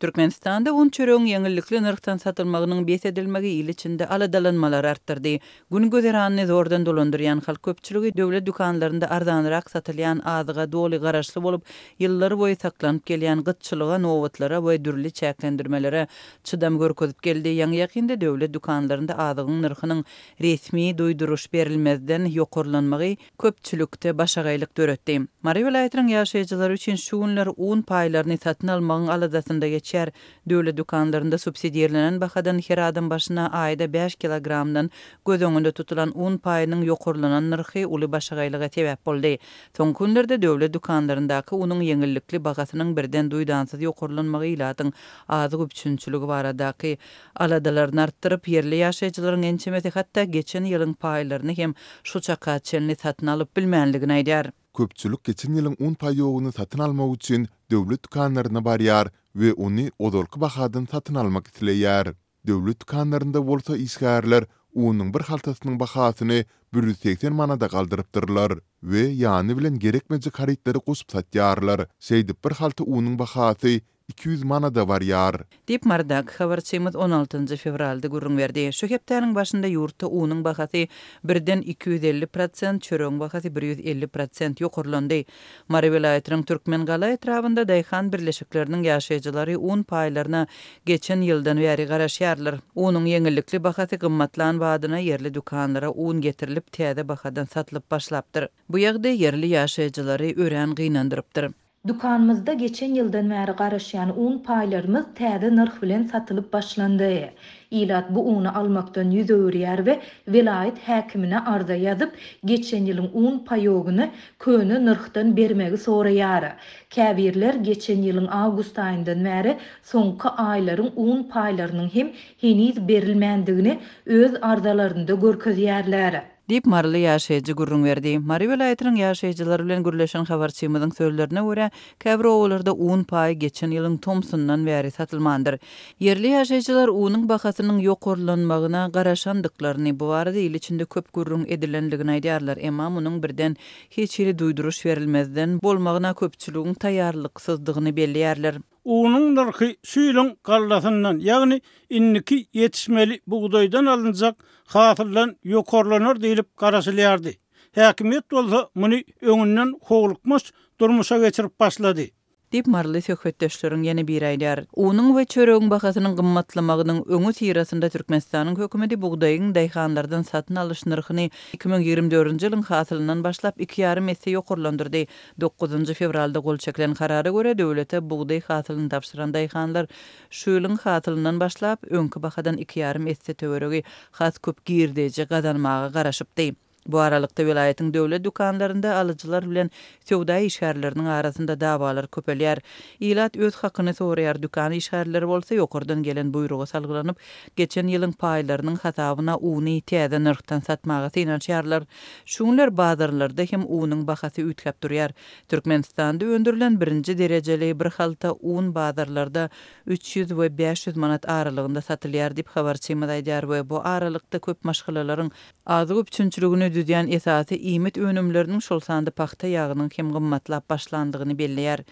Türkmenistanda un çöregiň ýeňillikli nyrhdan satylmagynyň bes edilmegi il içinde aladalanmalary artdyrdy. Gün gözeranny zordan dolandyrýan halk köpçüligi döwlet dükanlarynda arzanyrak satylýan azyga doly garaşly bolup, ýyllarboýy saklanyp gelýän gytçylyga, nobatlara we dürli çäklendirmelere çydam görkezip geldi. Ýaňy-ýakynda döwlet dükanlarynda azygyň nyrhynyň resmi duýduryş berilmezden ýokarlanmagy, köpçülikde başagaýlyk döretdi. Mary welaýatynyň ýaşaýjylary üçin şu günler un paýlaryny satyn almagyň aladasynda geçýär. Döwlet dükanlarynda subsidirlenen bahadan her adam başyna aýda bäş kilogramdan göz öňünde tutulan un paýynyň ýokarlanan nyrhy uly başagaýlyga sebäp boldy. Soňky günlerde döwlet dükanlaryndaky unuň ýeňillikli bahasynyň birden duýdansyz ýokarlanmagy ilatyň azyk üpjünçiligi baradaky aladalaryny artdyryp, ýerli ýaşaýjylaryň ençemesi hatda geçen ýylyň paýlaryny hem şu çaka çenli satyn alyp bilmänligini aýdýar. Köpçülik geçen ýylyň un paýogyny satyn almak üçin döwlet dükanlaryna barýar we ony ozalky bahadan satyn almak isleýär. Döwlet dükanlarynda bolsa işgärler unuň bir haltasynyň bahasyny bir ýüz segsen manada galdyrypdyrlar we ýany bilen gerekmejek harytlary goşup satýarlar. Şeýdip bir halta unuň bahasy Iki ýüz manada barýar. Diýip, Mardak habarçymyz on altynjy fewralda gürrüň berdi. Şu hepdäniň başynda ýurtda unuň bahasy birden iki ýüz elli prosent, çöregiň bahasy bir ýüz elli prosent ýokarlandy. Mary welaýatynyň Türkmengala etrabynda daýhan birleşikleriniň ýaşaýjylary un paýlaryna geçen ýyldan bäri garaşýarlar. Unuň ýeňillikli bahasy gymmatlan badyna ýerli dükanlara un getirilip, täze bahadan satylyp başlapdyr. Bu ýagdaý ýerli ýaşaýjylary örän gynandyrypdyr. Dükanymyzda geçen ýyldan bäri garaşýan un paýlarymyz täze nyrh bilen satylyp başlandy. Ilat bu uny almakdan ýüz öwürýär we welaýat häkimine arza ýazyp, geçen ýylyň un paýogyny köne nyrhdan bermegi soraýar. Käbirler geçen ýylyň awgust aýyndan bäri soňky aýlaryň un paýlarynyň hem heniz berilmändigini öz arzalarynda görkezýärler. Diýip, maryly ýaşaýjy gürrüň berdi. Mary welaýatynyň ýaşaýjylary bilen gürleşen habarçymyzyň sözlerine görä, käbir obalarda un paýy geçen ýylyň tomsundan bäri satylmandyr. Ýerli ýaşaýjylar unuň bahasynyň ýokarlanmagyna garaşandyklaryny, bu barada il içinde köp gürrüň edilendigini aýdýarlar, emma munuň birden, hiç hili duýduryş berilmezden, bolmagyna köpçüligiň taýýarlyksyzdygyny belleýärler. Unuň nyrhy şu ýylyň gallasyndan, ýagny indiki ýetişmeli bugdaýdan alynjak hasyldan ýokarlanar diýlip garaşylýardy. Häkimiýet bolsa muny öňünden howlukmaç durmuşa geçirip başlady. Diýip, maryly söhbetdeşleriň ýene biri aýdýar. Unuň we çöregiň bahasynyň gymmatlamagynyň öňüsyrasynda Türkmenistanyň hökümeti bugdaýyň daýhanlardan satyn alyş nyrhyny iki müň ýigrimi dördünji ýylyň hasylyndan başlap iki ýarym esse ýokarlandyrdy. Dokuzynjy fewralda gol çekilen karara görä, döwlete bugdaý hasylyny tabşyran daýhanlar şu ýylyň hasylyndan başlap, öňki bahadan iki ýarym esse töweregi has köp girdeji gazanmaga garaşypdy. Bu aralykda, welaýatyň döwlet dükanlarynda alyjylar bilen söwda işgärleriniň arasynda dawalar köpelýär. Ilat öz hakyny soraýar, dükan işgärleri bolsa ýokardan gelen buýruga salgylanyp, geçen ýylyň paýlarynyň hasabyna uny täze nyrhdan satmaga synanyşýarlar. Şu günler bazarlarda hem unuň bahasy üýtgäp durýar. Türkmenistanda öndürilen birinji derejeli bir halta un bazarlarda üç ýüz we bäş ýüz manat aralygynda satylýar diýip, habarçymyz aýdýar we bu aralykda köp maşgalalaryň azyk üpjünçiligini düzýän esasy iýmit önümleriniň, şol sanda pagta ýagynyň hem gymmatlap başlandygyny belleýär.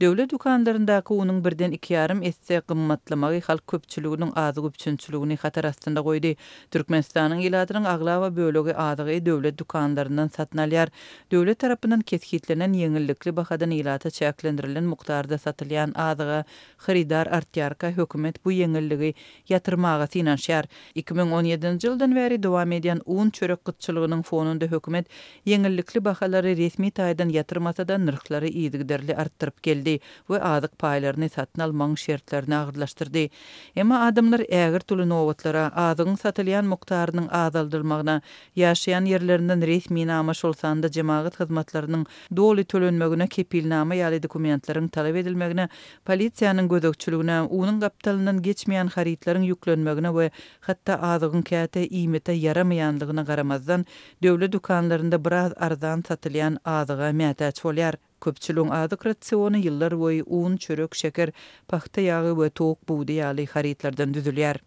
Döwlet dükanlaryndaky unuň birden iki ýarym esse gymmatlamagy halk köpçüliginiň azyk üpjünçiligini hatar astynda goýdy, Türkmenistanyň ilatynyň aglaba bölegi azygy döwlet dükanlaryndan satyn alýar. Döwlet tarapyndan kesgitlenen ýeňillikli bahadan ilata çäklendirilen mukdarda satylýan azyga hyrydar artýarka, hökümet bu ýeňilligi ýatyrmaga synanyşýar. Iki müň on ýedinji ýyldan bäri dowam edýän un, çörek gytçylygynyň fonunda hökümet ýeňillikli bahalary resmi taýdan ýatyrmasa-da, nyrhlary yzygiderli artdyryp geldi. we azyk paýlaryny satyn almagyň şertlerini agyrlaşdyrdy. Emma adamlar ägirt uly nobatlara, azygyň satylýan mukdarynyň azaldylmagyna, ýaşaýan ýerlerinden resminama, şol sanda jemagat hyzmatlarynyň doly tölenmegine, kepilnama ýaly dokumentleriň talap edilmegine, polisiýanyň gözegçiligine, unuň gapdalyndan geçmeýän harytlaryň ýüklenmegine we hatda azygyň käte iýmite ýaramaýanlygyna garamazdan, döwlet dükanlarynda biraz arzan satylýan azyga mätäç bolýar. Köpçüligiň azyk rasiony ýyllarboýy un, çörek, şeker, pagta ýagy we towuk budy ýaly harytlardan düzülýär.